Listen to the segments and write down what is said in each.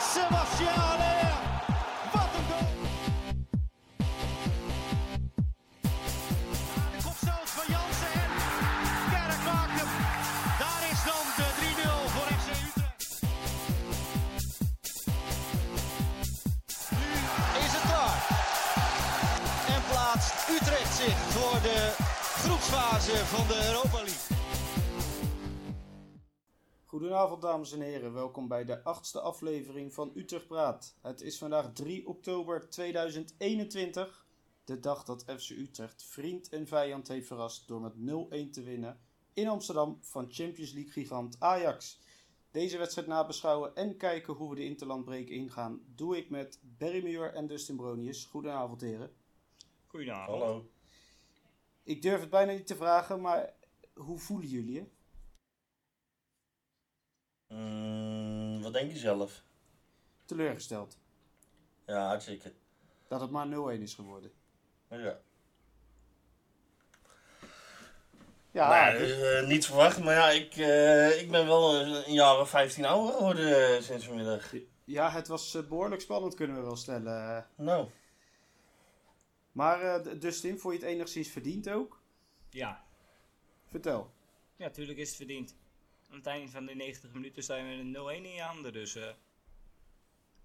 Haller. Wat een goal. De kopstoot van Jansen en Kerk maakt. Daar is dan de 3-0 voor FC Utrecht. Nu is het klaar. En plaatst Utrecht zich voor de groepsfase van de Europa League. Goedenavond dames en heren, welkom bij de achtste aflevering van Utrecht Praat. Het is vandaag 3 oktober 2021, de dag dat FC Utrecht vriend en vijand heeft verrast door met 0-1 te winnen in Amsterdam van Champions League gigant Ajax. Deze wedstrijd nabeschouwen en kijken hoe we de interlandbreek ingaan, doe ik met Barry Muur en Dustin Bronius. Goedenavond heren. Goedenavond. Hallo. Ik durf het bijna niet te vragen, maar hoe voelen jullie je? Mm, wat denk je zelf? Teleurgesteld Ja, hartstikke. dat het maar 0-1 is geworden. Ja. Ja, nee, dus- eh, niet verwacht, maar ja, ik, eh, ik ben wel een jaar of 15 ouder geworden eh, sinds vanmiddag. Ja, het was eh, behoorlijk spannend, kunnen we wel stellen. Nou, Maar eh, D- Dustin, vond je het enigszins verdiend ook? Ja. Vertel. ja, natuurlijk is het verdiend. Aan het einde van de 90 minuten sta je met een 0-1 in je handen, dus eh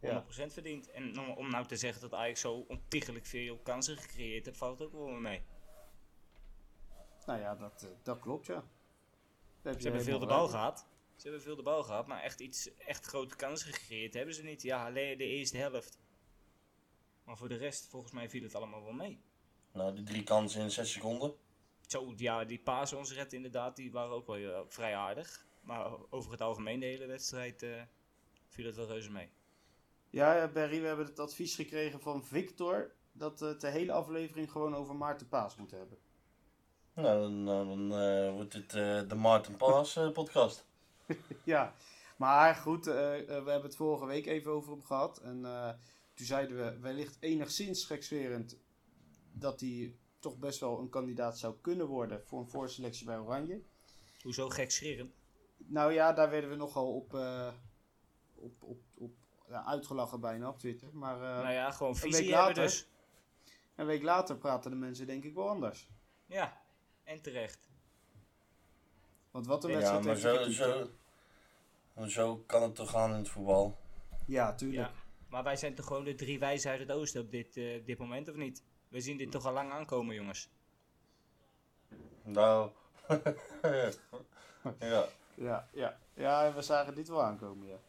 100% verdiend. En om, om nou te zeggen dat Ajax zo ontiegelijk veel kansen gecreëerd heeft, valt ook wel mee. Nou ja, dat, eh, dat klopt, ja. Heb Ze hebben veel de bal gehad. Ze hebben veel de bal gehad, maar echt iets, echt grote kansen gecreëerd hebben ze niet. Ja, alleen de eerste helft. Maar voor de rest, volgens mij viel het allemaal wel mee. nou, die drie kansen in 6 seconden. Zo, ja, die pasen ons redden inderdaad, die waren ook wel eh, vrij aardig. Maar over het algemeen, de hele wedstrijd, eh, viel het wel reuze mee. Ja, ja, Barry, we hebben het advies gekregen van Victor dat we het de hele aflevering gewoon over Maarten Paas moeten hebben. Nou, dan, dan, dan, eh, wordt dit eh, de Martin Paas eh, podcast. Ja, maar goed, eh, eh, we hebben het vorige week even over hem gehad. En eh, toen zeiden we wellicht enigszins gekscherend dat hij toch best wel een kandidaat zou kunnen worden voor een voorselectie bij Oranje. Hoezo gek scheren? Nou ja, daar werden we nogal op, eh, op, op, op ja, uitgelachen bijna op Twitter. Maar eh, nou ja, gewoon een visie week hebben later. dus. een week later praten de mensen denk ik wel anders. Ja, en terecht. Want wat een Ja, wedstrijd maar heeft hij zo, zo, zo kan het toch gaan in het voetbal. Ja, tuurlijk. Ja. Maar wij zijn toch gewoon de drie wijzen uit het oosten op dit, eh, dit moment, of niet? We zien dit toch al lang aankomen, jongens. Nou, ja. Ja, ja. ja, we zagen dit wel aankomen, ja.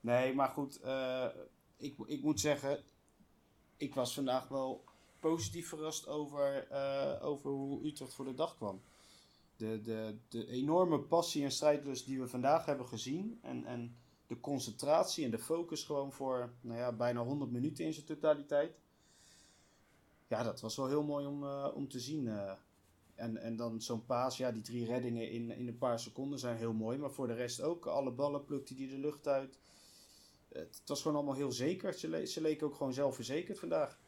Nee, maar goed, eh, ik, ik moet zeggen, ik was vandaag wel positief verrast over, eh, over hoe Utrecht voor de dag kwam. De, de, de enorme passie en strijdlust die we vandaag hebben gezien en, en de concentratie en de focus gewoon voor nou ja, bijna 100 minuten in zijn totaliteit. Ja, dat was wel heel mooi om, eh, om te zien. En, en dan zo'n paas, ja, die drie reddingen in, in een paar seconden zijn heel mooi. Maar voor de rest ook, alle ballen plukte die de lucht uit. Het, het was gewoon allemaal heel zeker. Ze, le ze leken ook gewoon zelfverzekerd vandaag.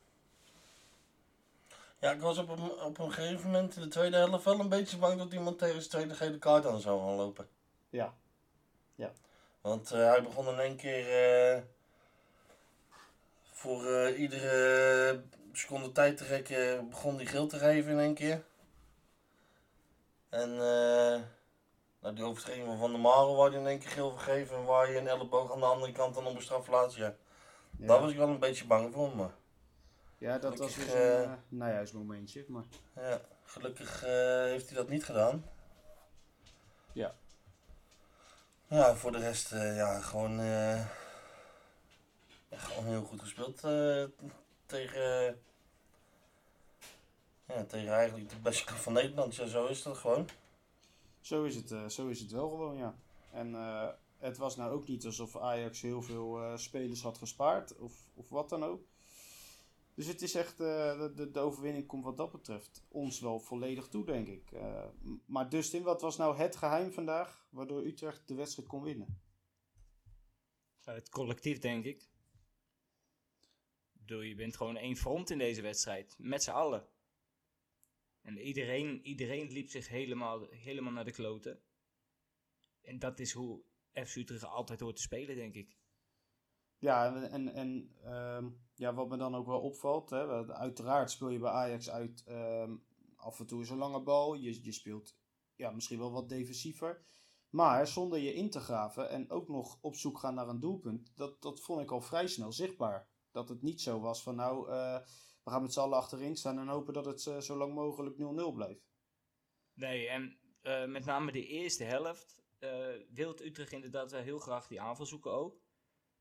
Ja, ik was op een, op een gegeven moment in de tweede helft wel een beetje bang dat iemand tegen zijn tweede gele kaart aan zou gaan lopen. Ja. Want eh, hij begon in één keer eh, voor eh, iedere seconde tijd te rekken, begon hij geel te geven in één keer. En eh nou, die overtreding van Van der Marel waar hij in één keer geel gegeven en waar je een elleboog aan de andere kant dan op een straf laat. Ja. Ja, Daar was ik wel een beetje bang voor, maar ja dat was weer gelukkig, zo'n eh, uh, najaarsmomentje. Maar ja, gelukkig eh, heeft hij dat niet gedaan. Ja. Ja, voor de rest, eh, ja, gewoon, eh, ja, gewoon heel goed gespeeld eh, tegen, ja, tegen eigenlijk de beste club van Nederland. Ja, zo is dat gewoon. zo is het, eh, zo is het wel gewoon, ja. En eh, het was nou ook niet alsof Ajax heel veel eh, spelers had gespaard of, of wat dan ook. Dus het is echt, eh, de, de, overwinning komt wat dat betreft ons wel volledig toe, denk ik. Eh, m- maar Dustin, wat was nou het geheim vandaag waardoor Utrecht de wedstrijd kon winnen? Het collectief, denk ik. Ik bedoel, je bent gewoon één front in deze wedstrijd. Met z'n allen. En iedereen, iedereen liep zich helemaal, helemaal naar de kloten. En dat is hoe FC Utrecht altijd hoort te spelen, denk ik. Ja, en, en, ehm, ja, wat me dan ook wel opvalt, hè, uiteraard speel je bij Ajax uit ehm, af en toe is een lange bal. Je, je speelt ja, misschien wel wat defensiever. Maar zonder je in te graven en ook nog op zoek gaan naar een doelpunt, dat, dat vond ik al vrij snel zichtbaar. Dat het niet zo was van nou, eh, we gaan met z'n allen achterin staan en hopen dat het eh, zo lang mogelijk 0-0 blijft. Nee, en eh, met name de eerste helft uh, wil Utrecht inderdaad wel heel graag die aanval zoeken ook.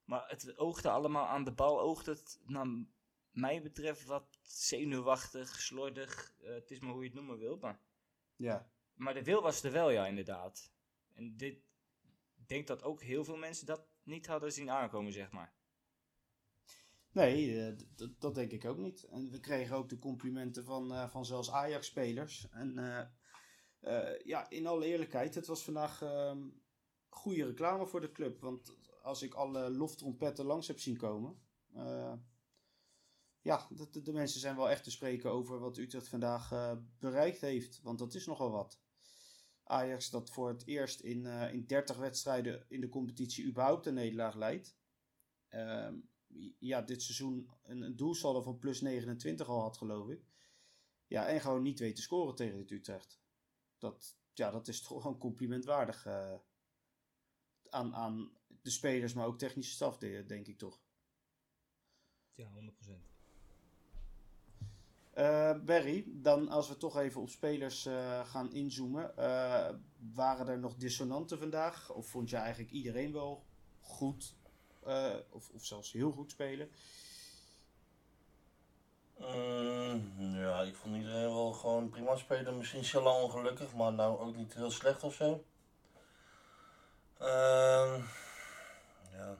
Maar het oogde allemaal aan de bal, oogde het naar mij betreft wat zenuwachtig, slordig. het is maar hoe je het noemen wil, maar... Ja. Maar de wil was er wel, ja, inderdaad. En dit, ik denk dat ook heel veel mensen dat niet hadden zien aankomen, zeg maar. Nee, uh, dat denk ik ook niet. En we kregen ook de complimenten van, uh, van zelfs Ajax-spelers. En uh, ja, in alle eerlijkheid, het was vandaag ehm, goede reclame voor de club. Want als ik alle loftrompetten langs heb zien komen. ja, de, de, mensen zijn wel echt te spreken over wat Utrecht vandaag bereikt heeft. Want dat is nogal wat. Ajax dat voor het eerst in, in 30 wedstrijden in de competitie überhaupt een nederlaag leidt. Uh, ja, dit seizoen een, een doelsaldo van plus 29 al had, geloof ik. Ja, en gewoon niet weten scoren tegen dit Utrecht. Dat, ja, dat is toch een complimentwaardig uh, aan, aan de spelers, maar ook technische staf, denk ik toch. Ja, 100%. Uh, Barry, dan als we toch even op spelers uh, gaan inzoomen. Uh, waren er nog dissonanten vandaag? Of vond je eigenlijk iedereen wel goed? Of, of zelfs heel goed spelen? Mm, ja, ik vond iedereen wel gewoon prima spelen. Misschien Shalom ongelukkig, maar nou ook niet heel slecht of zo. Ehm, ja,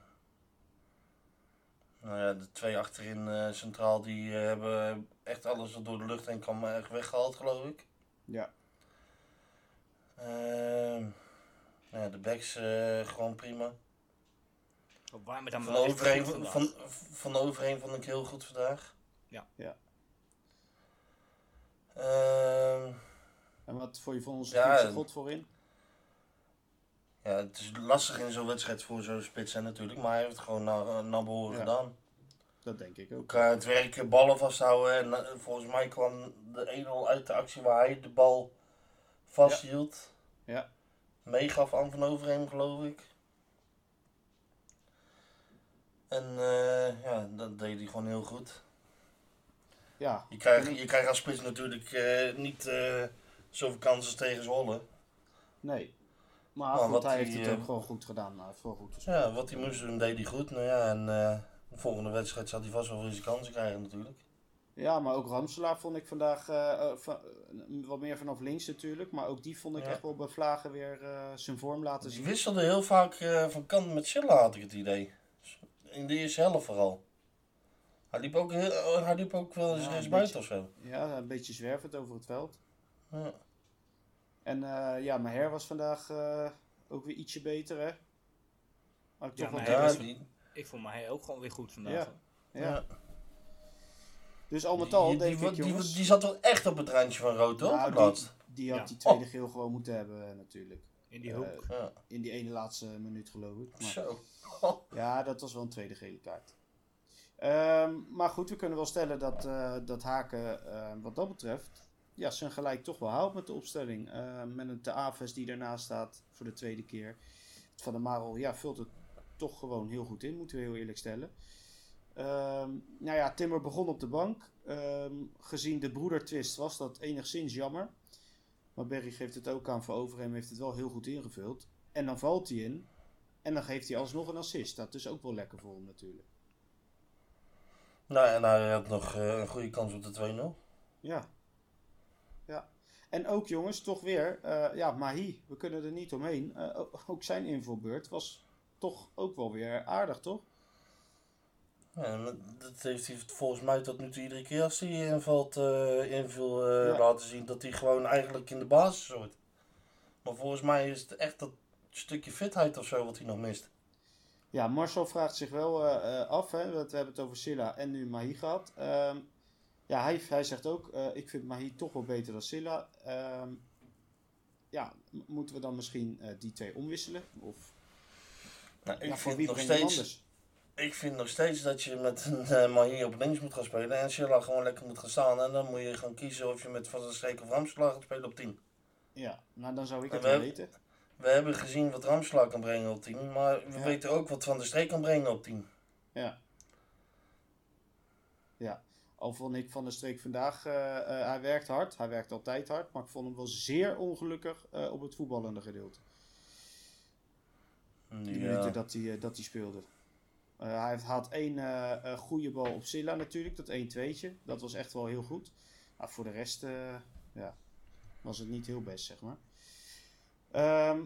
nou ja, de twee achterin uh, centraal die uh, hebben echt alles door de lucht heen kwam echt weggehaald, geloof ik. Ja. Uh, ja, de backs gewoon prima. Op waar me dan van, overheen, van, van, van overheen vond ik heel goed vandaag. Ja. ja. Ehm, en wat voor je van onze ja, God voorin? Ja, het is lastig in zo'n wedstrijd voor zo'n spits zijn natuurlijk, maar hij heeft het gewoon naar, naar behoren Ja. gedaan. Dat denk ik ook. Qua het werken, ballen vasthouden en eh, volgens mij kwam de 1-0 uit de actie waar hij de bal vasthield. Ja. Meegaf aan Van Overheem geloof ik. En eh, ja, dat deed hij gewoon heel goed. Ja. Je krijgt, je krijgt als spits natuurlijk eh, niet eh zoveel kansen tegen Zwolle. Nee. Maar Maar goed, wat hij die, heeft het ook gewoon goed gedaan. Wel goed. Ja, wat hij moest doen deed hij goed. Nou ja, en de volgende wedstrijd zal hij vast wel weer zijn kansen krijgen natuurlijk. Ja, maar ook Ramselaar vond ik vandaag van, wat meer vanaf links natuurlijk. Maar ook die vond ik Ja. echt wel bij Vlagen weer zijn vorm laten Die zien. wisselde heel vaak van kant met Silla had ik het idee. In de eerste helft vooral. Hij liep ook, heel, oh, hij liep ook wel eens Ja, eens een buiten beetje. of zo. Ja, een beetje zwervend over het veld. Ja. En eh ja, Maher was vandaag eh, ook weer ietsje beter, hè? Maar ik Ja, toch wel Ja, was- die, Ik vond mij ook gewoon weer goed vandaag. Ja. ja. ja. Dus al met al, die, denk die, ik, die, jongens... die zat wel echt op het randje van rood, hoor. Nou, die had Ja. die tweede geel gewoon moeten hebben, eh, natuurlijk. In die Eh, hoek. Ja. In die ene laatste minuut, geloof ik. Maar, Zo. ja, dat was wel een tweede gele kaart. Ehm, maar goed, we kunnen wel stellen dat, eh, dat Haken, eh, wat dat betreft, ja, zijn gelijk toch wel haalt met de opstelling. Eh, met een Te Aves die daarnaast staat voor de tweede keer. Van der Marel, ja, vult het toch gewoon heel goed in, moeten we heel eerlijk stellen. Ehm, nou ja, Timmer begon op de bank. Gezien de broedertwist was dat enigszins jammer. Maar Berry geeft het ook aan voor Overheem, heeft het wel heel goed ingevuld. En dan valt hij in. En dan geeft hij alsnog een assist. Dat is ook wel lekker voor hem natuurlijk. Nou, en hij had nog eh, een goede kans op de 2-0. Ja. Ja. En ook jongens, toch weer, eh, ja, Mahi, we kunnen er niet omheen. Eh, ook zijn invalbeurt was toch ook wel weer aardig, toch? Ja, dat heeft hij volgens mij tot nu toe iedere keer als hij invalt, Ja. laten zien dat hij gewoon eigenlijk in de basis hoort. Maar volgens mij is het echt dat stukje fitheid of zo wat hij nog mist. Ja, Marcel vraagt zich wel eh, eh, af, hè, want we hebben het over Silla en nu Mahi gehad. Ehm, ja, hij, hij zegt ook, eh, ik vind Mahi toch wel beter dan Silla. Ehm, ja, moeten we dan misschien die twee omwisselen? Of Nou, ik ja, vind nog steeds? Ik vind nog steeds dat je met een uh, Mahier op links moet gaan spelen en Silla gewoon lekker moet gaan staan. En dan moet je gaan kiezen of je met Van der Streek of Ramselaar gaat spelen op 10. Ja, nou dan zou ik En het we wel weten. We hebben gezien wat Ramselaar kan brengen op 10, maar we Ja. weten ook wat Van der Streek kan brengen op 10. Ja. Ja. Al vond ik Van der Streek vandaag, eh, eh, hij werkt hard. Hij werkt altijd hard. Maar ik vond hem wel zeer ongelukkig eh, op het voetballende gedeelte. Die minuten dat hij, dat hij speelde. Hij had één goede bal op Silla natuurlijk. Dat 1-2'tje. Dat was echt wel heel goed. Maar voor de rest ja, was het niet heel best, zeg maar. Ehm,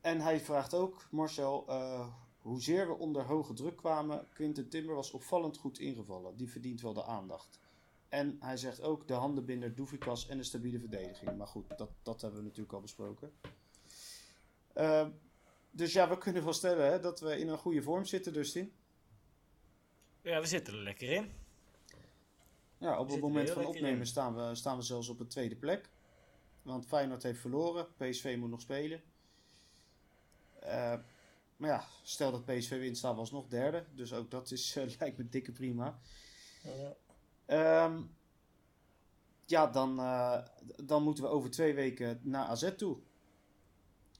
en hij vraagt ook, Marcel, eh, hoezeer we onder hoge druk kwamen. Quinten Timber was opvallend goed ingevallen. Die verdient wel de aandacht. En hij zegt ook de handenbinder Doefikas en de stabiele verdediging. Maar goed, dat, dat hebben we natuurlijk al besproken. Ehm, dus ja, we kunnen wel stellen hè, dat we in een goede vorm zitten, Dustin. Ja, we zitten er lekker in. Ja, op het moment van opnemen in. staan we, staan we zelfs op de tweede plek. Want Feyenoord heeft verloren. PSV moet nog spelen. Eh, maar ja, stel dat PSV wint, staan we alsnog derde. Dus ook dat is, eh, lijkt me dikke prima. Ja. Ehm, ja, dan, eh, dan moeten we over twee weken naar AZ toe.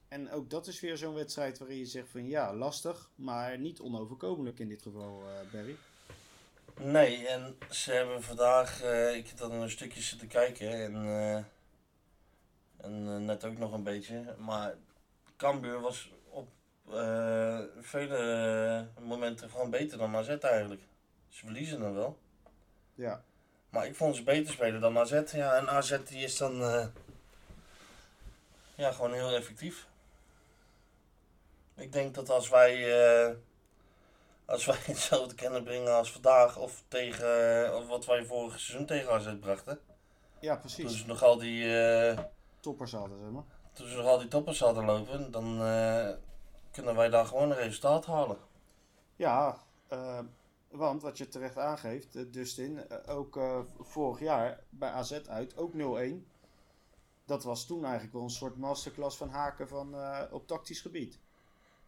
En ook dat is weer zo'n wedstrijd waarin je zegt van ja, lastig, maar niet onoverkomelijk in dit geval, Barry. Nee, en ze hebben vandaag, ik heb dan een stukje zitten kijken en, en eh, net ook nog een beetje, maar Cambuur was op eh, vele eh, momenten gewoon beter dan AZ eigenlijk. Ze verliezen dan wel. Ja, Maar ik vond ze beter spelen dan AZ. Ja, en AZ die is dan ja, gewoon heel effectief. Ik denk dat als wij, als wij hetzelfde kennen brengen als vandaag, of tegen of wat wij vorig seizoen tegen AZ brachten. ja precies. ze nog al die, Toppers hadden, zeg maar. toen ze nog al die toppers hadden lopen, dan eh, kunnen wij daar gewoon een resultaat halen. Ja, eh, want wat je terecht aangeeft, eh, Dustin, ook eh, vorig jaar bij AZ uit, ook 0-1. Dat was toen eigenlijk wel een soort masterclass van Haken van, eh, op tactisch gebied.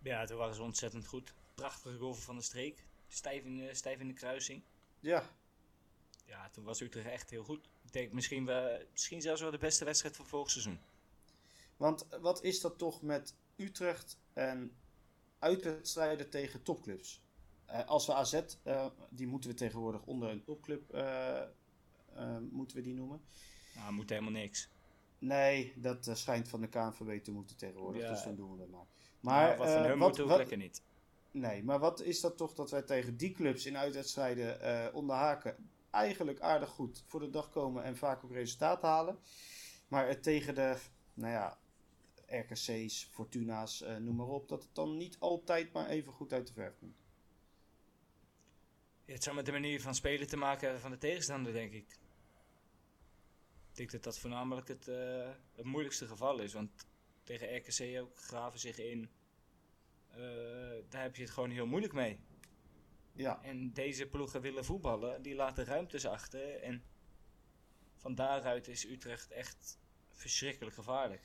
Ja, toen waren ze ontzettend goed. Prachtige goal van de streek. Stijf in, de, stijf in de kruising. Ja, Ja, toen was Utrecht echt heel goed. Ik denk misschien, wel, misschien zelfs wel de beste wedstrijd van vorig seizoen. want wat is dat toch met Utrecht en uitwedstrijden tegen topclubs? Eh, als we AZ, eh, die moeten we tegenwoordig onder een topclub, eh, moeten we die noemen. Nou, moet helemaal niks. Nee, dat schijnt van de KNVB te moeten tegenwoordig, Ja. dus dan doen we dat maar. Maar Maar wat van hun wat, moet ook wat- lekker niet. Nee, maar wat is dat toch dat wij tegen die clubs in uitwedstrijden eh onder haken eigenlijk aardig goed voor de dag komen en vaak ook resultaat halen. Maar tegen de, nou ja, RKC's, Fortuna's, eh, noem maar op, dat het dan niet altijd maar even goed uit de verf komt. Het zou met de manier van spelen te maken hebben van de tegenstander, denk ik. Ik denk dat dat voornamelijk het, eh, het moeilijkste geval is. Want tegen RKC ook graven zich in. Eh, daar heb je het gewoon heel moeilijk mee. Ja, En deze ploegen willen voetballen, die laten ruimtes achter. En van daaruit is Utrecht echt verschrikkelijk gevaarlijk.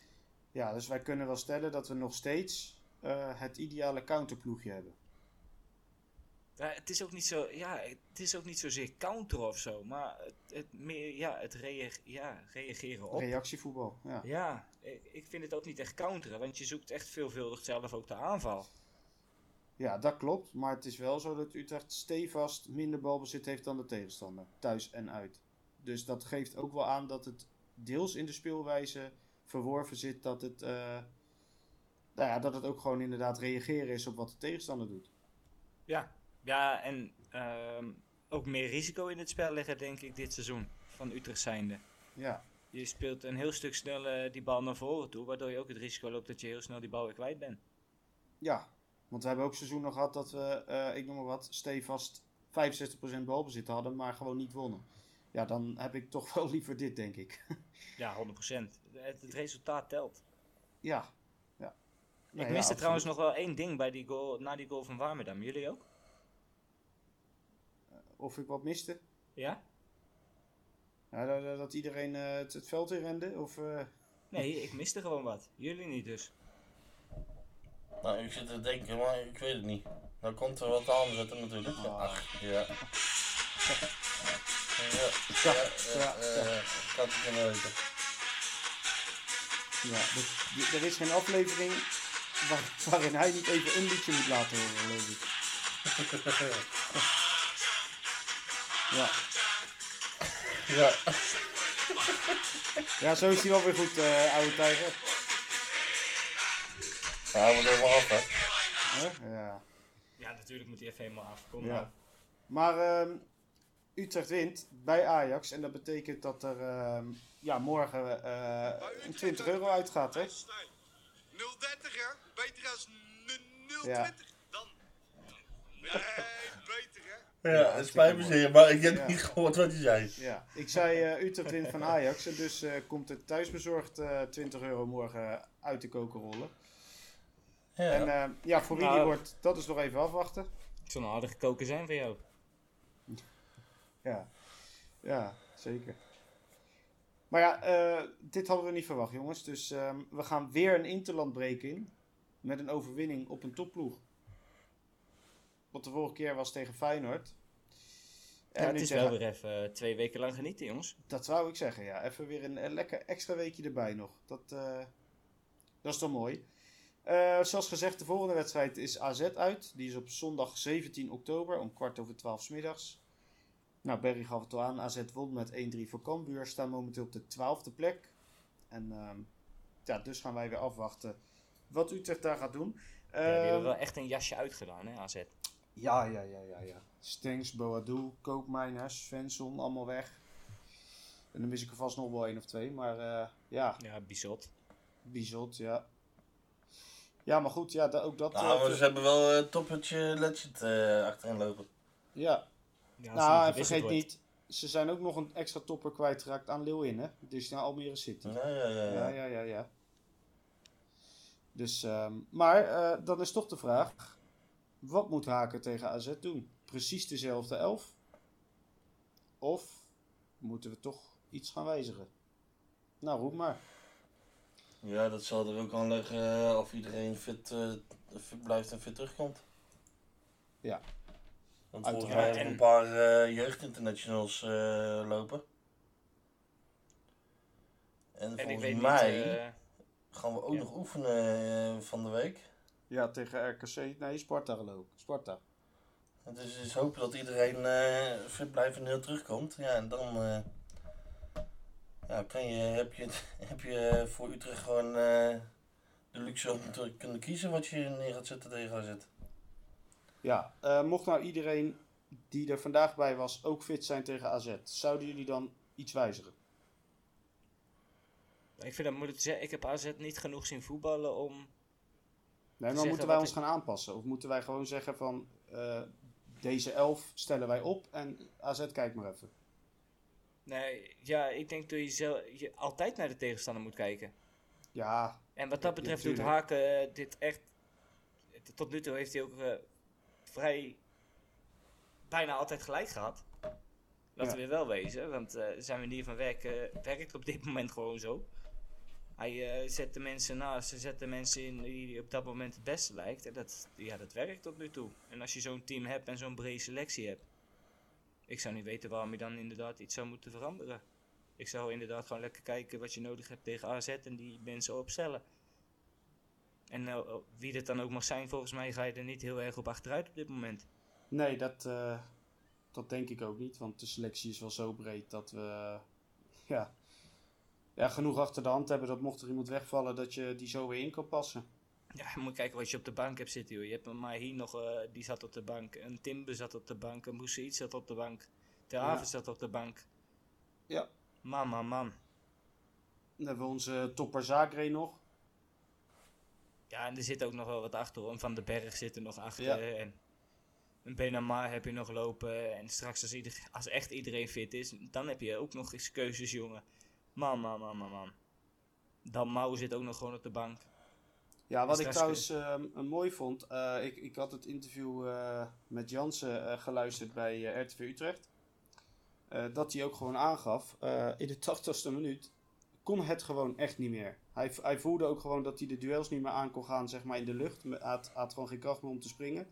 ja, dus wij kunnen wel stellen dat we nog steeds eh, het ideale counterploegje hebben. Ja, het is ook niet zo, ja, het is ook niet zozeer counter of zo, maar het, het meer, ja, het reage- ja, reageren op. Reactievoetbal, ja. Ja, ik, ik vind het ook niet echt counteren, want je zoekt echt veelvuldig zelf ook de aanval. Ja, dat klopt. Maar het is wel zo dat Utrecht stevast minder balbezit heeft dan de tegenstander. Thuis en uit. Dus dat geeft ook wel aan dat het deels in de speelwijze verworven zit. Dat het, eh, nou ja, dat het ook gewoon inderdaad reageren is op wat de tegenstander doet. Ja, ja en ehm, ook meer risico in het spel leggen, denk ik, dit seizoen. Van Utrecht zijnde. Ja, Je speelt een heel stuk sneller die bal naar voren toe, waardoor je ook het risico loopt dat je heel snel die bal weer kwijt bent. ja. Want we hebben ook seizoenen gehad dat we, eh, ik noem maar wat, stevast 65% balbezit hadden, maar gewoon niet wonnen. Ja, dan heb ik toch wel liever dit, denk ik. Ja, 100%. Het, het resultaat telt. ja. ja. ik miste trouwens nog wel één ding bij die goal, na die goal van Warmerdam. Jullie ook? Of ik wat miste? Ja? Ja, dat, dat iedereen eh, het, het veld in rende? Of... eh, Nee, ik miste gewoon wat. Jullie niet dus. Nou, ik zit te denken, maar ik weet het niet. Nou komt er wat aan zetten natuurlijk. Ah. Ach, ja. Ja, Ja, ja, ja, het weten. Ja, dit- er is geen aflevering waar- waarin hij niet even een liedje moet laten horen, geloof ik. Ja. Ja. ja, zo is hij wel weer goed, eh oude tijger. Ja, hij moet even af, hè. Ja. Ja, natuurlijk moet hij even helemaal af. Kom Ja. Maar ehm, Utrecht wint bij Ajax en dat betekent dat er ehm, ja, morgen eh, een 20 euro uitgaat, hè? 030 hè? Beter als 020 Ja. dan. Nee, beter hè? Ja, Ja, het spijt me zeer, maar ik heb Ja. niet gehoord wat hij zei. Ja, ik zei eh, Utrecht wint van Ajax en dus eh, komt het thuisbezorgd eh 20 euro morgen uit de koker rollen. Ja. En eh, ja, voor wie die Nou. wordt, dat is nog even afwachten. Het zal een aardige koken zijn voor jou. Ja, ja zeker. Maar ja, eh, dit hadden we niet verwacht, jongens. Dus ehm, we gaan weer een interland breken in. Met een overwinning op een topploeg. Wat de vorige keer was tegen Feyenoord. En Ja, het is tegen- wel weer even eh, twee weken lang genieten, jongens. Dat zou ik zeggen, ja. Even weer een, een lekker extra weekje erbij nog. Dat, eh, dat is toch mooi. Eh, zoals gezegd, de volgende wedstrijd is AZ uit. Die is op zondag 17 oktober om kwart over twaalf 's middags. Nou, Berry gaf het al aan. AZ won met 1-3 voor Cambuur. Staan momenteel op de twaalfde plek. En ehm, ja, dus gaan wij weer afwachten wat Utrecht daar gaat doen. Ja, die hebben Ehm, wel echt een jasje uitgedaan, hè, AZ. ja, ja, ja, ja, ja. Stengs, Boadu, Koopmeiners, Svensson, allemaal weg. En dan mis ik er vast nog wel één of twee. Maar eh, ja, Ja, bizot. Bizot, ja. Ja, maar goed, ja, da- ook dat... Nou, eh, maar ze hebben wel een toppertje legend eh achterin lopen. ja, nou, en vergeet niet, ze zijn ook nog een extra topper kwijtgeraakt aan Leeuwin, hè. Dus naar Almere City. Ja, ja, ja. Ja, ja. ja, ja, ja. Dus, ehm, maar eh, dan is toch de vraag, wat moet Haken tegen AZ doen? Precies dezelfde elf? Of moeten we toch iets gaan wijzigen? Nou, roep maar. Ja, dat zal er ook aan liggen eh, of iedereen fit, eh, fit blijft en fit terugkomt. Ja. Want volgens Uiteraard. mij hebben we een paar eh, jeugdinternationals eh, lopen. En, volgens mij niet... gaan we ook ja. nog oefenen van de week. Ja, tegen RKC, nee, Sparta geloof ik. Sparta. Dus is hopen dat iedereen eh, fit blijft en heel terugkomt. Ja, en dan eh, ja, kan je, heb, je, heb je voor Utrecht gewoon eh, de luxe om te kunnen kiezen wat je neer gaat zetten tegen AZ. Ja, eh, mocht nou iedereen die er vandaag bij was ook fit zijn tegen AZ, zouden jullie dan iets wijzigen? ik vind dat moeilijk te zeggen. Ik heb AZ niet genoeg zien voetballen om... Nee, maar moeten wij ons ik- gaan aanpassen? Of moeten wij gewoon zeggen van eh, deze elf stellen wij op en AZ kijkt maar even? Nee, ja, ik denk dat je, zelf, je altijd naar de tegenstander moet kijken. Ja, En wat dat Ja, betreft doet. Haken eh, dit echt... Tot nu toe heeft hij ook eh, vrij... Bijna altijd gelijk gehad. Laten Ja. we wel wezen, want eh, zijn manier van werken werkt op dit moment gewoon zo. Hij zet de mensen naast, hij zet de mensen in die op dat moment het beste lijkt. En dat, ja, dat werkt tot nu toe. En als je zo'n team hebt en zo'n brede selectie hebt. Ik zou niet weten waarom je dan inderdaad iets zou moeten veranderen. Ik zou inderdaad gewoon lekker kijken wat je nodig hebt tegen AZ en die mensen opstellen. En eh, wie dat dan ook mag zijn, volgens mij ga je er niet heel erg op achteruit op dit moment. nee, dat, eh, dat denk ik ook niet. Want de selectie is wel zo breed dat we ja, ja, genoeg achter de hand hebben dat mocht er iemand wegvallen, dat je die zo weer in kan passen. Ja, je moet kijken wat je op de bank hebt zitten. Joh. Je hebt een Mahi nog, eh, die zat op de bank. Een Timber zat op de bank. Een Boussaïd zat op de bank. Ter Ja. Zat op de bank. Ja. Man, man, man. Dan hebben we onze topper Zagre nog. Ja, en er zit ook nog wel wat achter. hoor. Van den Berg zit er nog achter. Ja. En een Benamar heb je nog lopen. En straks als, ieder, als echt iedereen fit is, dan heb je ook nog eens keuzes, jongen. Man, man, man, man, man. Dan Mouw zit ook nog gewoon op de bank. Ja, wat ik trouwens ehm, mooi vond, eh, ik, ik had het interview eh, met Jansen eh, geluisterd bij RTV Utrecht. Dat hij ook gewoon aangaf, in de 80ste minuut kon het gewoon echt niet meer. Hij, hij voelde ook gewoon dat hij de duels niet meer aan kon gaan zeg maar, in de lucht. Hij had, had gewoon geen kracht meer om te springen.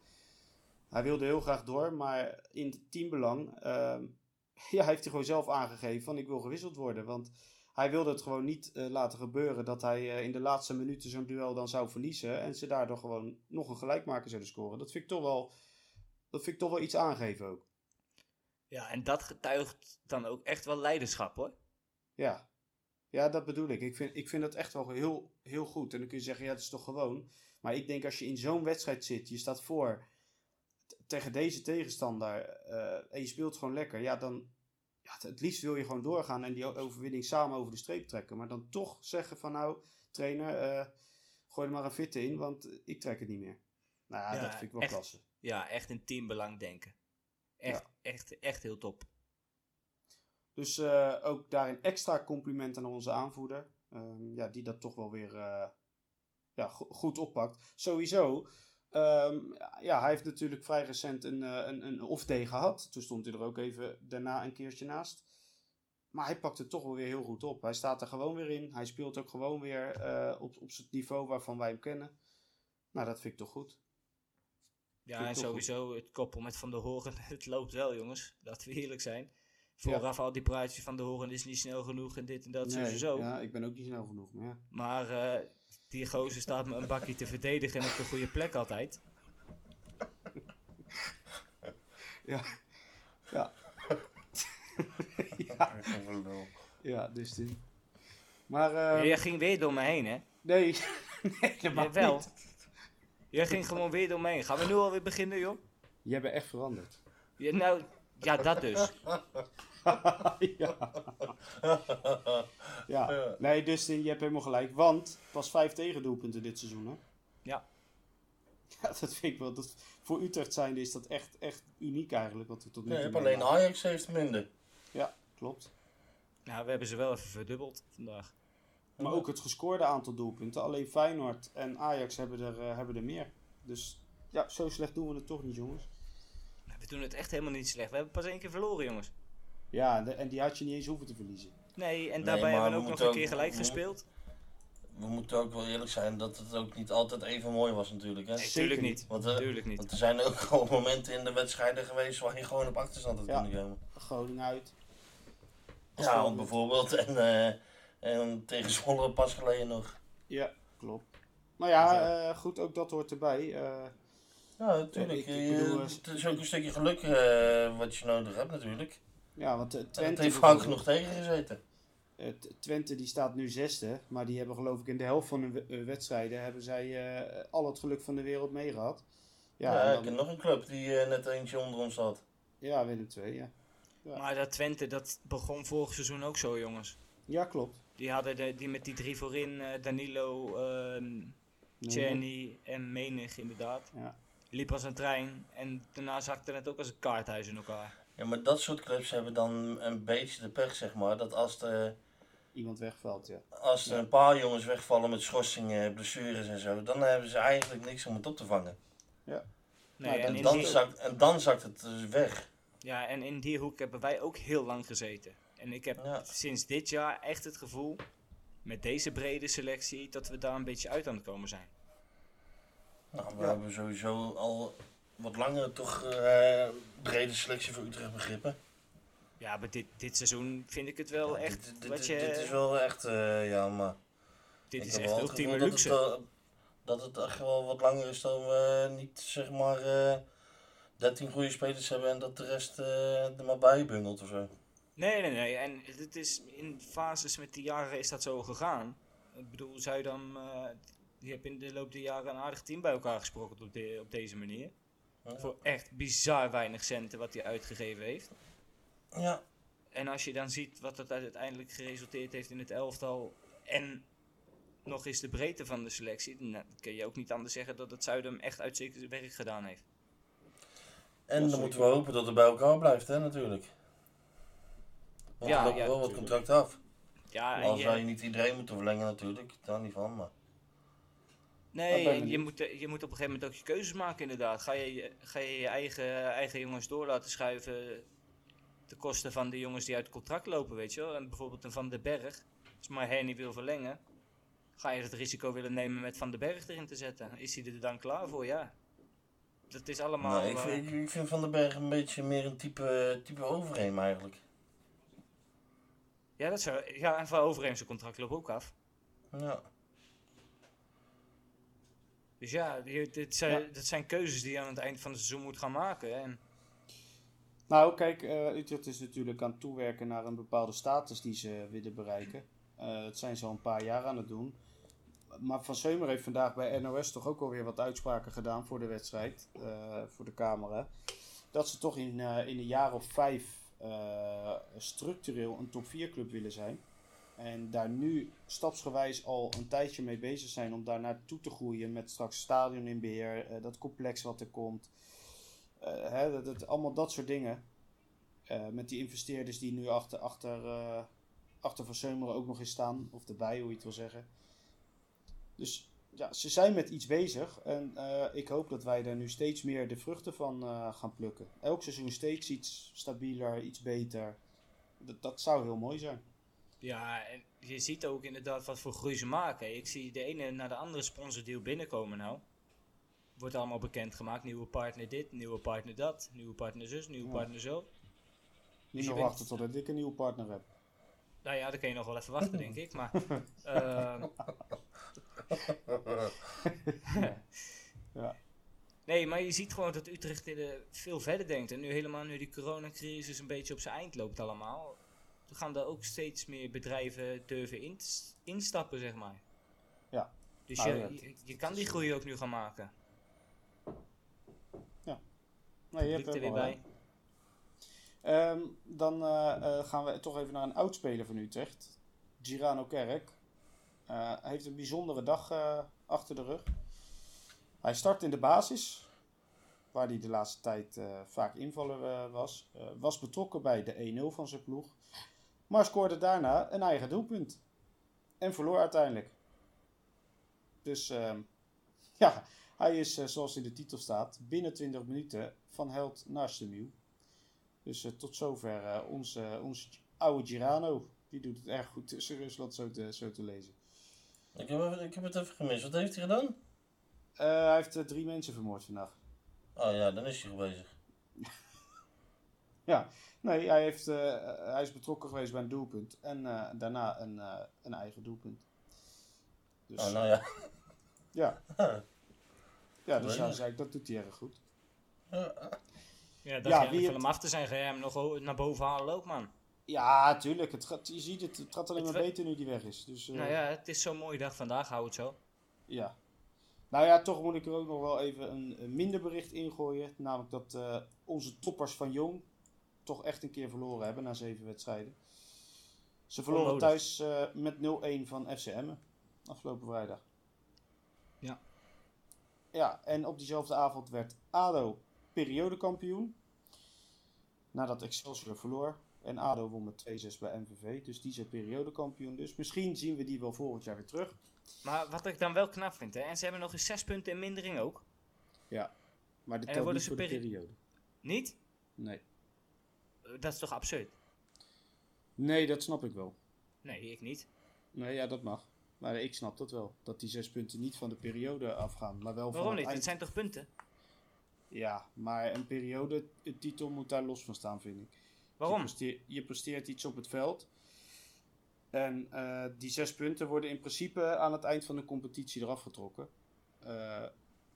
Hij wilde heel graag door, maar in het teambelang ehm, ja, heeft hij gewoon zelf aangegeven van ik wil gewisseld worden. Want hij wilde het gewoon niet eh, laten gebeuren dat hij eh, in de laatste minuten zo'n duel dan zou verliezen. En ze daardoor gewoon nog een gelijkmaker zouden scoren. Dat vind ik toch wel, dat vind ik toch wel iets aangeven ook. Ja, en dat getuigt dan ook echt wel leiderschap hoor. Ja, ja dat bedoel ik. Ik vind, ik vind dat echt wel heel, heel goed. En dan kun je zeggen, ja, dat is toch gewoon. Maar ik denk als je in zo'n wedstrijd zit, je staat voor tegen deze tegenstander eh, en je speelt gewoon lekker, ja, dan ja, het- liefst wil je gewoon doorgaan en die overwinning samen over de streep trekken. Maar dan toch zeggen van nou, trainer, eh, gooi er maar een fitte in, want ik trek het niet meer. Nou ja, dat vind ik wel echt. klasse. Ja, echt in teambelang denken. Echt, echt, echt heel top. Dus eh, ook daarin extra compliment aan onze aanvoerder. Ehm, ja, die dat toch wel weer eh, ja, go- goed oppakt. Sowieso. Ehm, ja, hij heeft natuurlijk vrij recent een, eh, een, een off-day gehad. Toen stond hij er ook even daarna een keertje naast. Maar hij pakt het toch wel weer heel goed op. Hij staat er gewoon weer in. Hij speelt ook gewoon weer eh, op, op het niveau waarvan wij hem kennen. Nou, dat vind ik toch goed. Ja, en sowieso het koppel met Van der Horen. Het loopt wel, jongens. Laten we eerlijk zijn. Vooraf al die praatjes van de Horen is niet snel genoeg en dit en dat, Nee, sowieso. Ja, ik ben ook niet snel genoeg. Maar ja. Maar eh, die gozer staat me een bakje te verdedigen en op de goede plek altijd. Ja. Ja. ja. Ja, dus die. Maar, eh, Jij ging weer door me heen, hè? nee, nee, helemaal Jawel. niet. Jij ging gewoon weer door me heen. Gaan we nu alweer beginnen, joh? Jij bent echt veranderd. Ja, nou, ja, dat dus. ja. ja. Nee, Dustin, je hebt helemaal gelijk. Want pas vijf tegendoelpunten dit seizoen, hè? Ja. Ja, dat vind ik wel. Dat, voor Utrecht zijnde is dat echt, echt uniek eigenlijk. Wat we tot nu Nee, toe alleen meemaken. Ajax heeft minder. Ja, klopt. Nou, we hebben ze wel even verdubbeld vandaag. Maar ook het gescoorde aantal doelpunten. Alleen Feyenoord en Ajax hebben er, eh, hebben er meer. Dus ja, zo slecht doen we het toch niet, jongens. We doen het echt helemaal niet slecht. We hebben pas één keer verloren, jongens. Ja, en, de- en die had je niet eens hoeven te verliezen. Nee, en daarbij maar hebben we ook nog een ook- keer gelijk we- gespeeld. We moeten ook wel eerlijk zijn dat het ook niet altijd even mooi was natuurlijk. Hè? Nee, zeker tuurlijk niet. Want, eh, Tuurlijk niet. Want er zijn ook gewoon momenten in de wedstrijden geweest waar je gewoon op achterstand had Ja. kunnen komen. Groningen uit. Als Ja, voorbeeld. bijvoorbeeld. En, eh, en tegen Zwolle pas geleden nog. Ja, klopt. Nou ja, eh, goed, ook dat hoort erbij. Eh, Ja, natuurlijk. ik- ik bedoel, eh, het is ook een stukje geluk eh, wat je nodig hebt natuurlijk. ja, want eh, En Twente, heeft bijvoorbeeld, genoeg tegengezeten. eh, Twente die staat nu zesde, maar die hebben geloof ik in de helft van hun we- eh, wedstrijden hebben zij eh, al het geluk van de wereld meegehad. Ja, Ja, en ik dan- heb nog een club die eh, net eentje onder ons zat. ja Willem II, ja. Ja. Maar dat Twente, dat begon vorig seizoen ook zo, jongens. Ja, klopt. Die hadden de, die met die drie voorin, eh, Danilo, ehm Nee, Czerny en Menig inderdaad. Ja. Liep als een trein en daarna zakte het ook als een kaarthuis in elkaar. Ja, maar dat soort clubs hebben dan een beetje de pech, zeg maar. Dat als er, Iemand wegvalt, ja. als er Ja. een paar jongens wegvallen met schorsingen, blessures en zo, dan hebben ze eigenlijk niks om het op te vangen. Nee, Nou, en, dan, die, zakt, en dan zakt het dus weg. ja, en in die hoek hebben wij ook heel lang gezeten. En ik heb Ja. sinds dit jaar echt het gevoel, met deze brede selectie, dat we daar een beetje uit aan het komen zijn. Nou, we Ja. hebben sowieso al wat langer toch eh, brede selectie voor Utrecht begrippen. Ja, maar dit, dit seizoen vind ik het wel Ja, echt, dit, dit, wat je, dit is wel echt, eh, ja, maar... dit ik is echt ultieme luxe. Dat het, wel- dat het echt wel wat langer is dan we niet, zeg maar, eh 13 goede spelers hebben en dat de rest eh, er maar bij bungelt of zo. Nee, nee, nee. En het is in fases met die jaren is dat zo gegaan. Ik bedoel, Zuidam, die heeft in de loop der jaren een aardig team bij elkaar gesproken op, de, op deze manier. Ja. Voor echt bizar weinig centen wat hij uitgegeven heeft. Ja, En als je dan ziet wat dat uiteindelijk geresulteerd heeft in het elftal en nog eens de breedte van de selectie, dan kun je ook niet anders zeggen dat het Zuidam echt uitstekend werk gedaan heeft. en dan moeten we hopen dat het bij elkaar blijft, hè, natuurlijk. Want Ja, er lopen ja, wel wat contracten af. Ja, en Als je- wij niet iedereen moeten verlengen natuurlijk, daar niet van, maar... Nee, je moet, eh, je moet op een gegeven moment ook je keuzes maken inderdaad. Ga je je- ga je, je eigen, eigen jongens door laten schuiven ten koste van de jongens die uit het contract lopen, weet je wel. En bijvoorbeeld een Van den Berg, als maar Henny wil verlengen, ga je het risico willen nemen met Van den Berg erin te zetten. Is hij er dan klaar voor? Ja. dat is allemaal... Nou, ik, eh, vind, ik, ik vind Van den Berg een beetje meer een type, type overheem eigenlijk. ja, dat is, wel- ja, en van Overeem zijn contract loopt ook af. Ja. Dus ja, dit zijn, dat zijn keuzes die je aan het eind van het seizoen moet gaan maken. En Nou, kijk, Utrecht is natuurlijk aan het toewerken naar een bepaalde status die ze willen bereiken. Eh, dat zijn ze al een paar jaar aan het doen. Maar Van Seumer heeft vandaag bij NOS toch ook alweer wat uitspraken gedaan voor de wedstrijd, eh, voor de camera. Dat ze toch in, eh, in een jaar of vijf structureel een top 4 club willen zijn. En daar nu stapsgewijs al een tijdje mee bezig zijn om daar naartoe te groeien met straks stadion in beheer, eh, dat complex wat er komt. Eh, hè, dat, allemaal dat soort dingen. Eh, met die investeerders die nu achter, achter, achter Van Seumeren ook nog eens staan. Of erbij, hoe je het wil zeggen. Dus ja, ze zijn met iets bezig. En ik hoop dat wij daar nu steeds meer de vruchten van gaan plukken. Elk seizoen steeds iets stabieler, iets beter. Dat, dat zou heel mooi zijn. Ja, en je ziet ook inderdaad wat voor groei ze maken. Ik zie de ene naar de andere sponsordeal binnenkomen nou. Wordt allemaal bekendgemaakt. Nieuwe partner dit, nieuwe partner dat, nieuwe partner zus, nieuwe Ja. partner zo. Niet je nog wachten totdat ik een nieuwe partner heb. Nou ja, dat kan je nog wel even wachten, denk ik. Maar eh, Ja. Nee, maar je ziet gewoon dat Utrecht in de veel verder denkt. En nu helemaal nu die coronacrisis een beetje op zijn eind loopt allemaal. Gaan er ook steeds meer bedrijven durven in- instappen, zeg maar. Ja. Dus Nou je, ja, je, je kan die groei ook nu gaan maken. Nee, je hebt er er weer bij. Ehm, dan eh, eh, gaan we toch even naar een oudspeler van Utrecht. Girano Kerk. Hij heeft een bijzondere dag achter de rug. Hij start in de basis, waar hij de laatste tijd vaak invaller was. Was betrokken bij de 1-0 van zijn ploeg. Maar scoorde daarna een eigen doelpunt. En verloor uiteindelijk. Dus ehm, ja, hij is, eh, zoals in de titel staat, binnen 20 minuten van held naar stemiel. Dus eh, tot zover eh, onze, onze oude Girano. Die doet het erg goed tussen Rusland zo te, zo te lezen. Ik, heb, even- ik heb het even gemist. Wat heeft hij gedaan? Hij heeft drie mensen vermoord vandaag. Oh ja, dan is hij bezig. Ja, nee, hij, heeft, eh, hij is betrokken geweest bij een doelpunt. En eh, daarna een, eh, een eigen doelpunt. Dus Oh, nou ja. ja. Ja, dus ja, zei ik, dat doet hij erg goed. Ja, Ja, dat Ja, je wie hem af te zijn, ga je hem nog naar boven halen ook, man. Ja, tuurlijk. Het gaat, je ziet het, het gaat alleen Het maar beter nu die weg is. Dus, eh, Nou ja, het is zo'n mooie dag vandaag, hou het zo. Ja. Nou ja, toch moet ik er ook nog wel even een, een minder bericht ingooien. Namelijk dat eh, onze toppers van Jong toch echt een keer verloren hebben na zeven wedstrijden. Ze verloren thuis eh, met 0-1 van FCM afgelopen vrijdag. Ja. Ja, en op diezelfde avond werd ADO periodekampioen. Nadat Excelsior verloor. En ADO won met 2-6 bij MVV. Dus die zijn periodekampioen. Dus misschien zien we die wel volgend jaar weer terug. Maar wat ik dan wel knap vind, hè, en ze hebben nog eens zes punten in mindering ook. Maar dit En telt niet voor de peri- periode. Niet? Nee. Eh, Dat is toch absurd? Nee, dat snap ik wel. Nee, ik niet. Nee, ja, dat mag. Maar ik snap dat wel. Dat die zes punten niet van de periode afgaan, maar wel van Waarom het niet? eind. Het zijn toch punten? Ja, maar een periode, een titel moet daar los van staan, vind ik. Waarom? Je presteert, je presteert iets op het veld. En eh, die zes punten worden in principe aan het eind van de competitie eraf getrokken. Eh,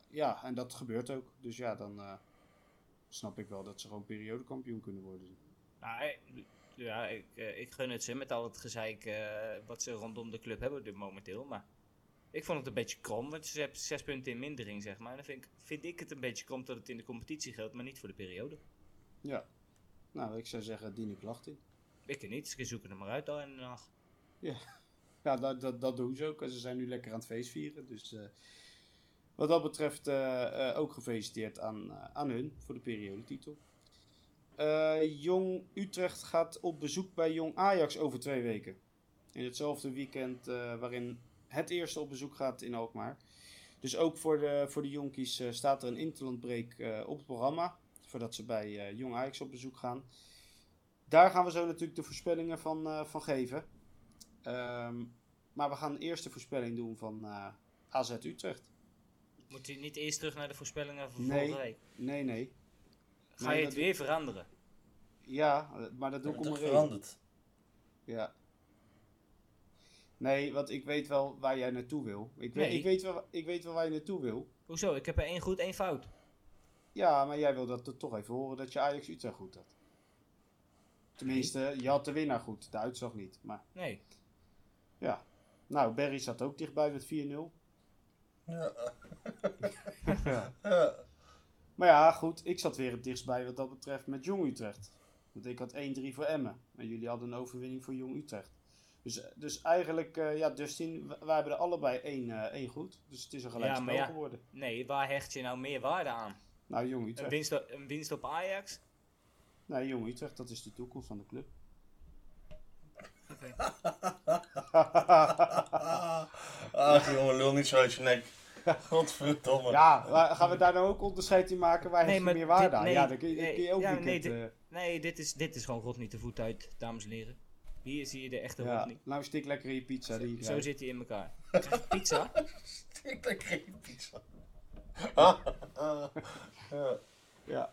ja, en dat gebeurt ook. Dus ja, dan snap ik wel dat ze gewoon periodekampioen kunnen worden. Nou, ja, ik, eh, ik gun het ze met al het gezeik eh, wat ze rondom de club hebben momenteel. Maar ik vond het een beetje krom, want ze hebben zes punten in mindering, zeg maar. En dan vind ik, vind ik het een beetje krom dat het in de competitie geldt, maar niet voor de periode. Ja. Nou, ik zou zeggen, dien ik klacht in. Ik er niet, ze zoeken er maar uit al in de nacht. Ja, dat, dat, dat doen ze ook. Ze zijn nu lekker aan het feestvieren. Dus eh, wat dat betreft eh, eh, ook gefeliciteerd aan, eh, aan hun voor de periodetitel. Jong Utrecht gaat op bezoek bij Jong Ajax over twee weken. In hetzelfde weekend waarin het eerste op bezoek gaat in Alkmaar. Dus ook voor de, voor de jonkies staat er een interlandbreak eh, op het programma. Voordat ze bij Jong Ajax op bezoek gaan. Daar gaan we zo natuurlijk de voorspellingen van, van geven. Ehm, maar we gaan eerst de voorspelling doen van AZ Utrecht. Moet u niet eerst terug naar de voorspellingen van Nee. vorige week? Nee, nee. Ga Nee, je het weer veranderen? Ja, maar dat doe ik om toch een veranderd? Ja. Nee, want ik weet wel waar jij naartoe wil. Ik weet, ik weet, wel, ik weet wel waar je naartoe wil. Hoezo? Ik heb er één goed, één fout. Ja, maar jij wil dat toch even horen dat je Ajax Utrecht goed had. Tenminste, je had de winnaar goed, de uitslag niet. Maar Nee. ja. Nou, Berry zat ook dichtbij met 4-0. Ja. Ja. ja. Maar ja, goed, ik zat weer het dichtst bij wat dat betreft met Jong Utrecht. Want ik had 1-3 voor Emmen. En jullie hadden een overwinning voor Jong Utrecht. Dus, dus eigenlijk, eh, ja, Dustin, wij hebben er allebei één, eh, één goed. Dus het is een gelijk Ja, maar spel ja. geworden. Nee, waar hecht je nou meer waarde aan? Nou, Jong Een Utrecht. winst, op- een winst op Ajax? Nee, Jong Utrecht, dat is de toekomst van de club. Ach jongen, lul niet zo uit je nek. Godverdomme. ja, maar gaan we daar nou ook onderscheid in maken? Waar Nee, heeft je meer waarde dit- aan? nee, ja, dan kun je, dan nee, kun je ook ja, weekend... nee, dit- eh, Nee, dit is, dit is gewoon God niet de voet uit, dames en heren. Hier zie je de echte ja, niet. nou stik lekker in je pizza. Die je Zo zit hij in elkaar. Je pizza? Ik denk geen pizza. Ah, ah, ja. Ja.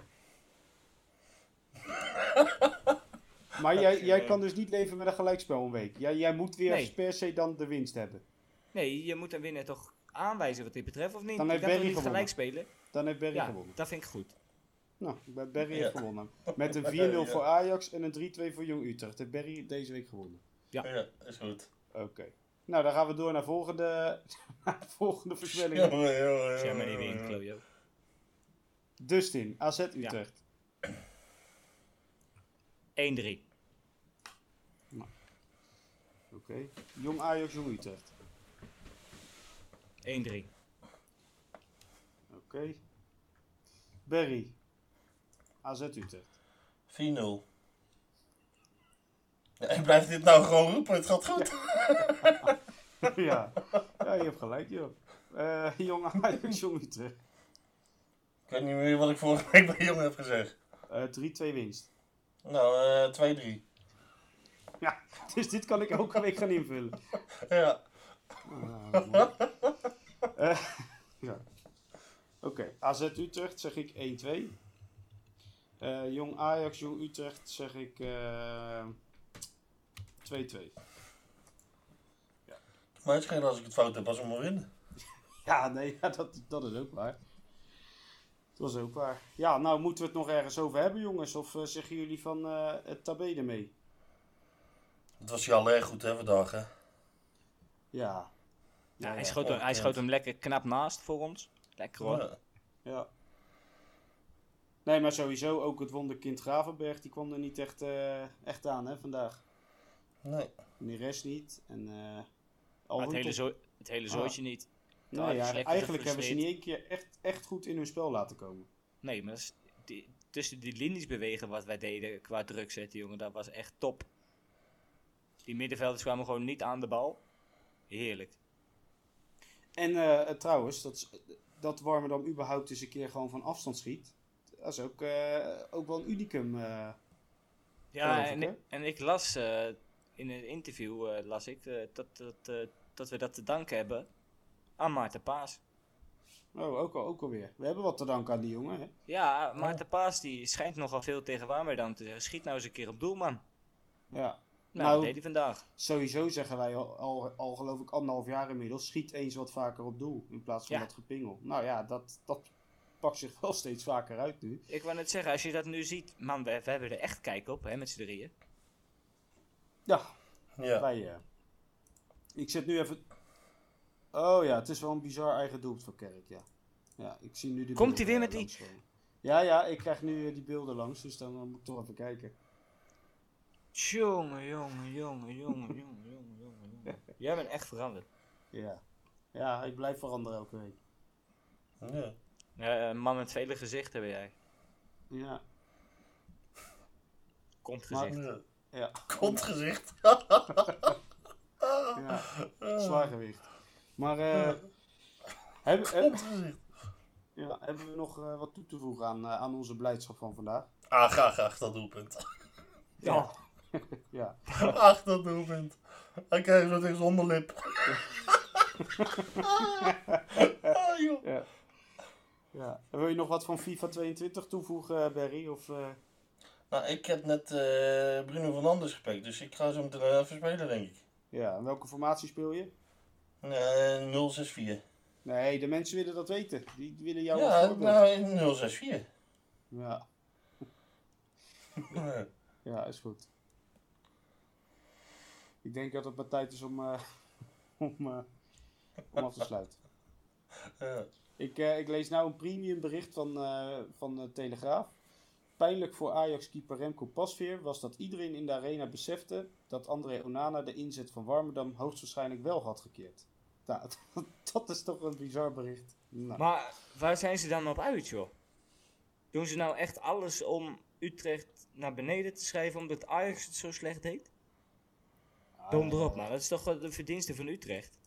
maar jij, jij kan dus niet leven met een gelijkspel een week. Jij, jij moet weer Nee. per se dan de winst hebben. Nee, je moet een winnaar toch aanwijzen wat dit betreft, of niet? Dan heeft Berry niet gewonnen. gelijk spelen? Dan heeft Berry Ja, gewonnen. dat vind ik goed. Nou, Berry Ja. heeft gewonnen. Met een 4-0 Ja. voor Ajax en een 3-2 voor Jong Utrecht. Heeft Berry deze week gewonnen. Ja. ja, is goed. Oké. Nou, dan gaan we door naar volgende, naar de volgende voorspelling. Jongen, jongen, Germany jongen, wint, jongen. Klojo. Dustin, AZ Utrecht. 1-3. Oké. Jong Ajax, Jong Utrecht. 1-3. Oké. Berry. AZ Utrecht. 4-0. Ja, ik blijf dit nou gewoon roepen, het gaat goed. ja. ja, je hebt gelijk, joh. Eh Jong Ajax, Jong Utrecht. Ik weet niet meer wat ik vorige week bij jongen heb gezegd. Eh 3-2 winst. Nou, eh 2-3. Ja, dus dit kan ik elke week gaan invullen. Ja. Eh, ja. Oké, AZ Utrecht zeg ik 1-2. Eh, Jong Ajax, Jong Utrecht zeg ik eh 2-2. Maar het is geen als ik het fout heb als we maar winnen. Ja, nee, ja, dat, dat is ook waar. Dat is ook waar. Ja, nou moeten we het nog ergens over hebben, jongens. Of eh, zeggen jullie van het tabé ermee? Het was je al erg goed hè vandaag hè. Ja. Ja, ja, hij, schoot hem, hij schoot hem lekker knap naast voor ons. Lekker hoor. Ja. Ja. Nee, maar sowieso ook het wonderkind Gravenberg, die kwam er niet echt, eh, echt aan hè, vandaag. Nee. Rest niet. En, eh al het hele, zo, het hele zooitje niet. Nee, is ja, eigenlijk hebben ze niet één keer echt, echt goed in hun spel laten komen. Nee, maar dat is- die, tussen die linies bewegen wat wij deden qua druk zetten, jongen, dat was echt top. Die middenvelders kwamen gewoon niet aan de bal. Heerlijk. En eh, eh, trouwens, dat, dat Warmerdam überhaupt eens een keer gewoon van afstand schiet. Dat is ook, eh, ook wel een unicum. eh. Ja, en, ik, en ik las in een interview las ik dat, dat, dat we dat te danken hebben aan Maarten Paas. Oh, ook, al, ook alweer. We hebben wat te danken aan die jongen. Hè? Ja, Maarten Paas die schijnt nogal veel tegen Warmerdam te zeggen. Schiet nou eens een keer op doel, man. Ja. Nou, Nou, dat deed hij vandaag. Sowieso zeggen wij al, al, al geloof ik anderhalf jaar inmiddels. Schiet eens wat vaker op doel. In plaats van Ja. dat gepingel. Nou ja, dat, dat pakt zich wel steeds vaker uit nu. Ik wou net zeggen, als je dat nu ziet, man, we, we hebben er echt kijk op, hè, met z'n drieën. Ja, Ja. wij. eh ik zet nu even. Oh ja, het is wel een bizar eigen doelpunt voor Kerk, ja. Ja, ik zie nu de Komt hij weer met die-. Ja, ja, ik krijg nu eh, die beelden langs, dus dan, dan moet ik toch even kijken. Jongen, jongen, jongen, jongen, jongen, jongen, jongen, jongen. Jij bent echt veranderd. Ja. Ja, ik blijf veranderen elke week. ja. Ja, een man met vele gezichten ben jij. Ja. Komt Maar- gezicht. ja. Kontgezicht. ja. Zwaar gewicht. Maar eh hebben, heb- Kontgezicht. ja, hebben we nog eh, wat toe te voegen aan, eh, aan onze blijdschap van vandaag? Ah, graag, graag dat doelpunt. Ja. ja. Ach, dat doelpunt. Hij krijgt zo tegen zijn onderlip. ah, joh. Ja. Ja. En wil je nog wat van FIFA 22 toevoegen, Barry? Of, eh, Nou, ik heb net eh, Bruno Fernandes gepakt, dus ik ga zo meteen even spelen, denk ik. ja, en welke formatie speel je? Eh 064. Nee, de mensen willen dat weten. Die, willen jou Ja, nou, 064. Ja. Ja. ja, is goed. Ik denk dat het maar tijd is om, eh, om, eh, om af te sluiten. Ja. Ik, eh, ik lees nou een premium bericht van, van de Telegraaf. Pijnlijk voor Ajax-keeper Remco Pasveer was dat iedereen in de arena besefte dat André Onana de inzet van Warmerdam hoogstwaarschijnlijk wel had gekeerd. Nou, dat, dat is toch een bizar bericht. Nou, Maar waar zijn ze dan op uit, joh? Doen ze nou echt alles om Utrecht naar beneden te schrijven omdat Ajax het zo slecht deed? Dom erop, man. Dat is toch de verdienste van Utrecht?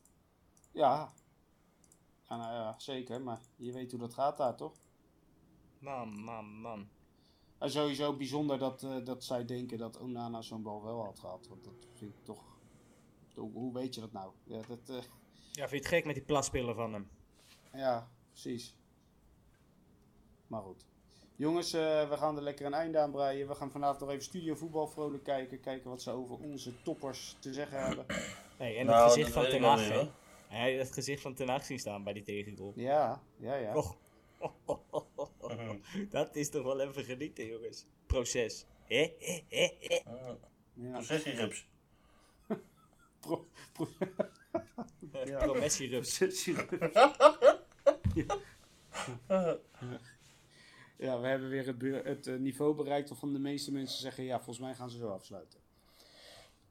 Ja. Ja, nou ja, zeker. Maar je weet hoe dat gaat daar, toch? Man, man, man. En sowieso bijzonder dat, eh, dat zij denken dat Onana zo'n bal wel had gehad. Want dat vind ik toch... Hoe, hoe weet je dat nou? Ja, dat, eh, Ja, vind je het gek met die platspelen van hem? ja precies. Maar goed. Jongens, eh, we gaan er lekker een einde aan breien. We gaan vanavond nog even Studio Voetbal vrolijk kijken. Kijken wat ze over onze toppers te zeggen hebben. Nee, en Nou, het gezicht dat van Ten Hag, hè? Hij het gezicht van Ten Hag zien staan bij die tegengoal. Ja, ja, ja. Och. Dat is toch wel even genieten, jongens. Proces. Hè? Hè? Hè? Hè? ja. Processierups. Pro, pro, Ja. Promessierups. ja, we hebben weer het, het eh, niveau bereikt waarvan de meeste mensen zeggen: ja, volgens mij gaan ze zo afsluiten.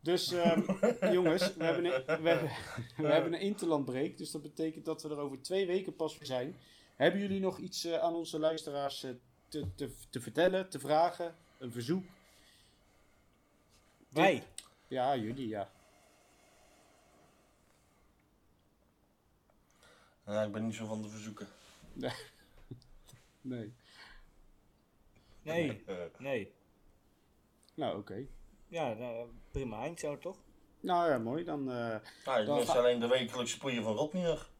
Dus ehm, jongens, we hebben, een, we, hebben- we hebben een interlandbreek. Dus dat betekent dat we er over twee weken pas weer zijn. Hebben jullie nog iets eh, aan onze luisteraars eh, te, te, te vertellen, te vragen? Een verzoek? Wij. Ja, jullie, ja. Ja, ik ben niet zo van de verzoeken. Nee. Nee. Eh, Nee. Nou, oké. Ja, nou, prima eind zo toch? Nou ja, mooi. Dan, eh, nou, ik Dan mis ga- alleen de wekelijkse poeien van nog.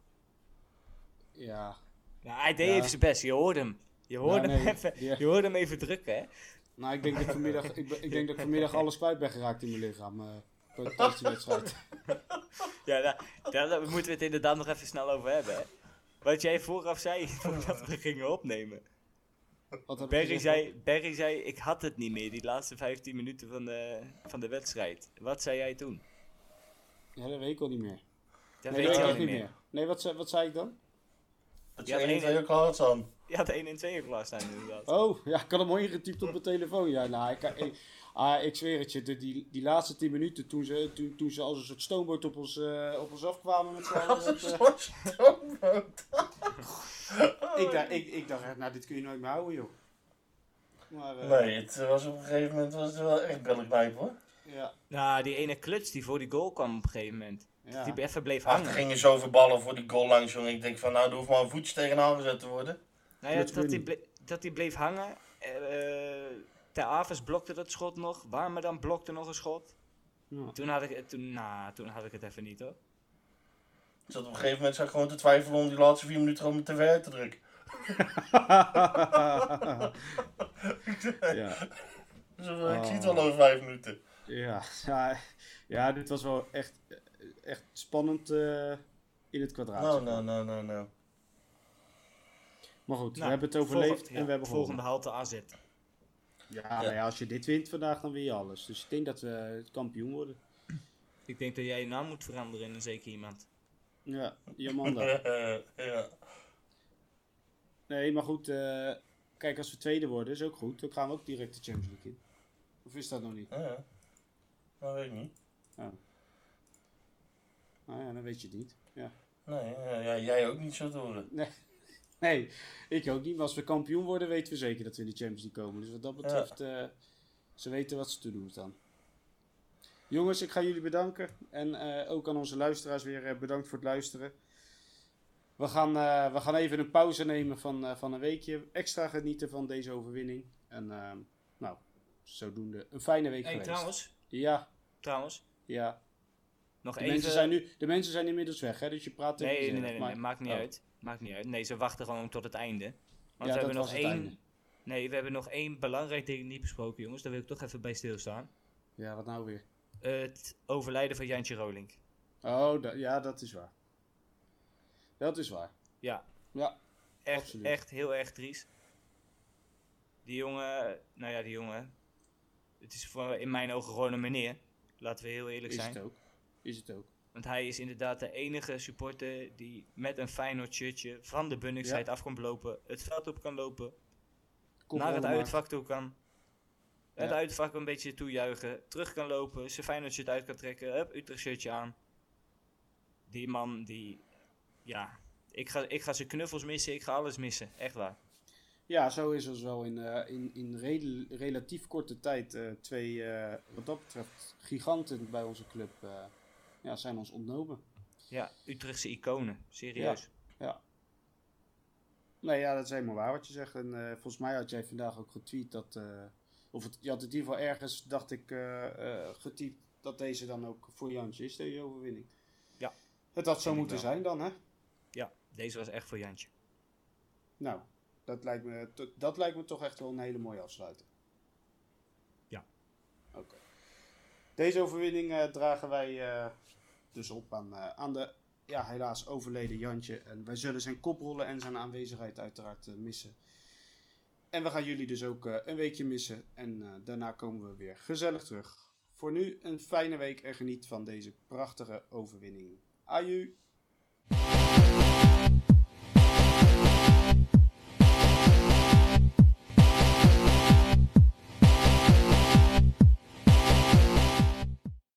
ja. Nou, hij deed Ja. even zijn best. Je hoorde hem. Je hoorde, Ja, hem, nee, even, je hoorde hem even drukken, hè? Nou, ik denk dat ik vanmiddag, ik, ik denk dat ik vanmiddag alles kwijt ben geraakt in mijn lichaam. eh tijdens die wedstrijd. Ja, daar, daar, daar moeten we het inderdaad nog even snel over hebben, hè? Wat jij vooraf zei, voordat we gingen opnemen. Ik Barry zei, Barry zei, ik had het niet meer, die laatste 15 minuten van de, van de wedstrijd. Wat zei jij toen? Ja, dat weet ik al niet meer. Dat nee, weet dat je weet al ik niet meer. Nee, wat, zei- wat zei ik dan? Dat Ja, je de 1 en ene- 2 ook klaar staan. Je had 1 en 2 klaar staan inderdaad. Oh, ja, ik had hem mooi ingetypt op mijn telefoon. Ja, nou, ik, ik, ah, ik zweer het je. De, die, die laatste 10 minuten, toen ze, toen, toen ze als een soort stoomboot op ons, eh, op ons afkwamen met z'n allen. dat, eh, ik, dacht, ik, ik dacht echt, nou, dit kun je nooit meer houden, joh. Maar, eh, Nee, het was op een gegeven moment was het wel echt bellenknijp hoor. Ja, Nou, die ene kluts die voor die goal kwam op een gegeven moment. ja. Die even bleef Ach, er hangen. gingen zoveel ballen voor die goal langs, jongen. Ik denk van, nou, er hoeft maar een voetje tegenaan gezet te worden. Nou ja, dat, die winnen. ble- dat die bleef hangen. Eh Ter Avers blokte dat schot nog. Warmerdam blokte nog een schot. Ja. Toen had ik, toen, nou, toen had ik het even niet hoor. Ik zat op een gegeven moment ik gewoon te twijfelen om die laatste vier minuten gewoon mijn tv uit te drukken. ja. Dus, eh, ik Oh. zie het wel over vijf minuten. Ja, ja, ja, dit was wel echt, echt spannend eh, in het kwadraat. Nou, nou, nou, nou, nou. Maar goed, we Nou, hebben het overleefd en ja, we hebben Volgende halte AZ. Ja, nou ja, als je dit wint vandaag, dan win je alles. Dus ik denk dat we het kampioen worden. Ik denk dat jij je naam moet veranderen in een zeker iemand. Ja, Jamanda. ja. nee, maar goed, eh, kijk, als we tweede worden, is ook goed. Dan gaan we ook direct de Champions League in. Of is dat nog niet? ja. Dat weet ik niet. Nou ja, dan weet je het niet. Ja. Nee, ja, jij ook niet zo te horen. Nee, ik ook niet. Maar als we kampioen worden, weten we zeker dat we in de Champions League komen. Dus wat dat betreft, eh, ze weten wat ze te doen staan. Jongens, ik ga jullie bedanken. En eh, ook aan onze luisteraars weer eh, bedankt voor het luisteren. We gaan, eh, we gaan even een pauze nemen van, van een weekje. Extra genieten van deze overwinning. En eh, nou, zodoende een fijne week Hey, geweest. trouwens, Ja, trouwens, ja. nog De, even... mensen zijn nu, de mensen zijn inmiddels weg, hè? Dus je praat tegen Nee, nee, nee, nee, Maar- nee, maakt niet oh. uit. Maakt niet uit. Nee, ze wachten gewoon tot het einde. Want Ja, we dat hebben nog één. Nee, we hebben nog één belangrijk ding niet besproken, jongens. Daar wil ik toch even bij stilstaan. Ja, wat nou weer? Het overlijden van Jantje Rolink. Oh, da- ja, dat is waar. Dat is waar. Ja, Ja, echt, Absoluut. echt heel erg triest. Die jongen, nou ja, die jongen. Het is voor, in mijn ogen gewoon een meneer. Laten we heel eerlijk is zijn. het ook. Is het ook. Want hij is inderdaad de enige supporter die met een Feyenoord shirtje van de Bunningside af kan lopen. Het veld op kan lopen. Kom naar het uitvak toe kan. Het Ja. uitvak een beetje toejuichen. Terug kan lopen. Zijn Feyenoord shirt uit kan trekken. Hup, Utrecht shirtje aan. Die man die... Ja, ik ga, ik ga zijn knuffels missen. Ik ga alles missen. Echt waar. Ja, zo is er wel in, eh, in, in rel- relatief korte tijd eh, twee, eh, wat dat betreft, giganten bij onze club ja, zijn ons ontnomen. Ja, Utrechtse iconen. Serieus. Ja. Nee, ja, dat is helemaal waar wat je zegt. En volgens mij had jij vandaag ook getweet dat, of het, je had het in ieder geval ergens, dacht ik, eh eh getypt dat deze dan ook voor Jantje is, deze overwinning. Ja. Het had zo moeten zijn dan, hè? Ja, deze was echt voor Jantje. Nou, dat lijkt me, dat lijkt me toch echt wel een hele mooie afsluiting. Ja. Oké. Deze overwinning eh, dragen wij dus op aan, aan de ja, helaas overleden Jantje. En wij zullen zijn koprollen en zijn aanwezigheid uiteraard missen. En we gaan jullie dus ook eh, een weekje missen. En eh, daarna komen we weer gezellig terug. Voor nu een fijne week en geniet van deze prachtige overwinning. Aju!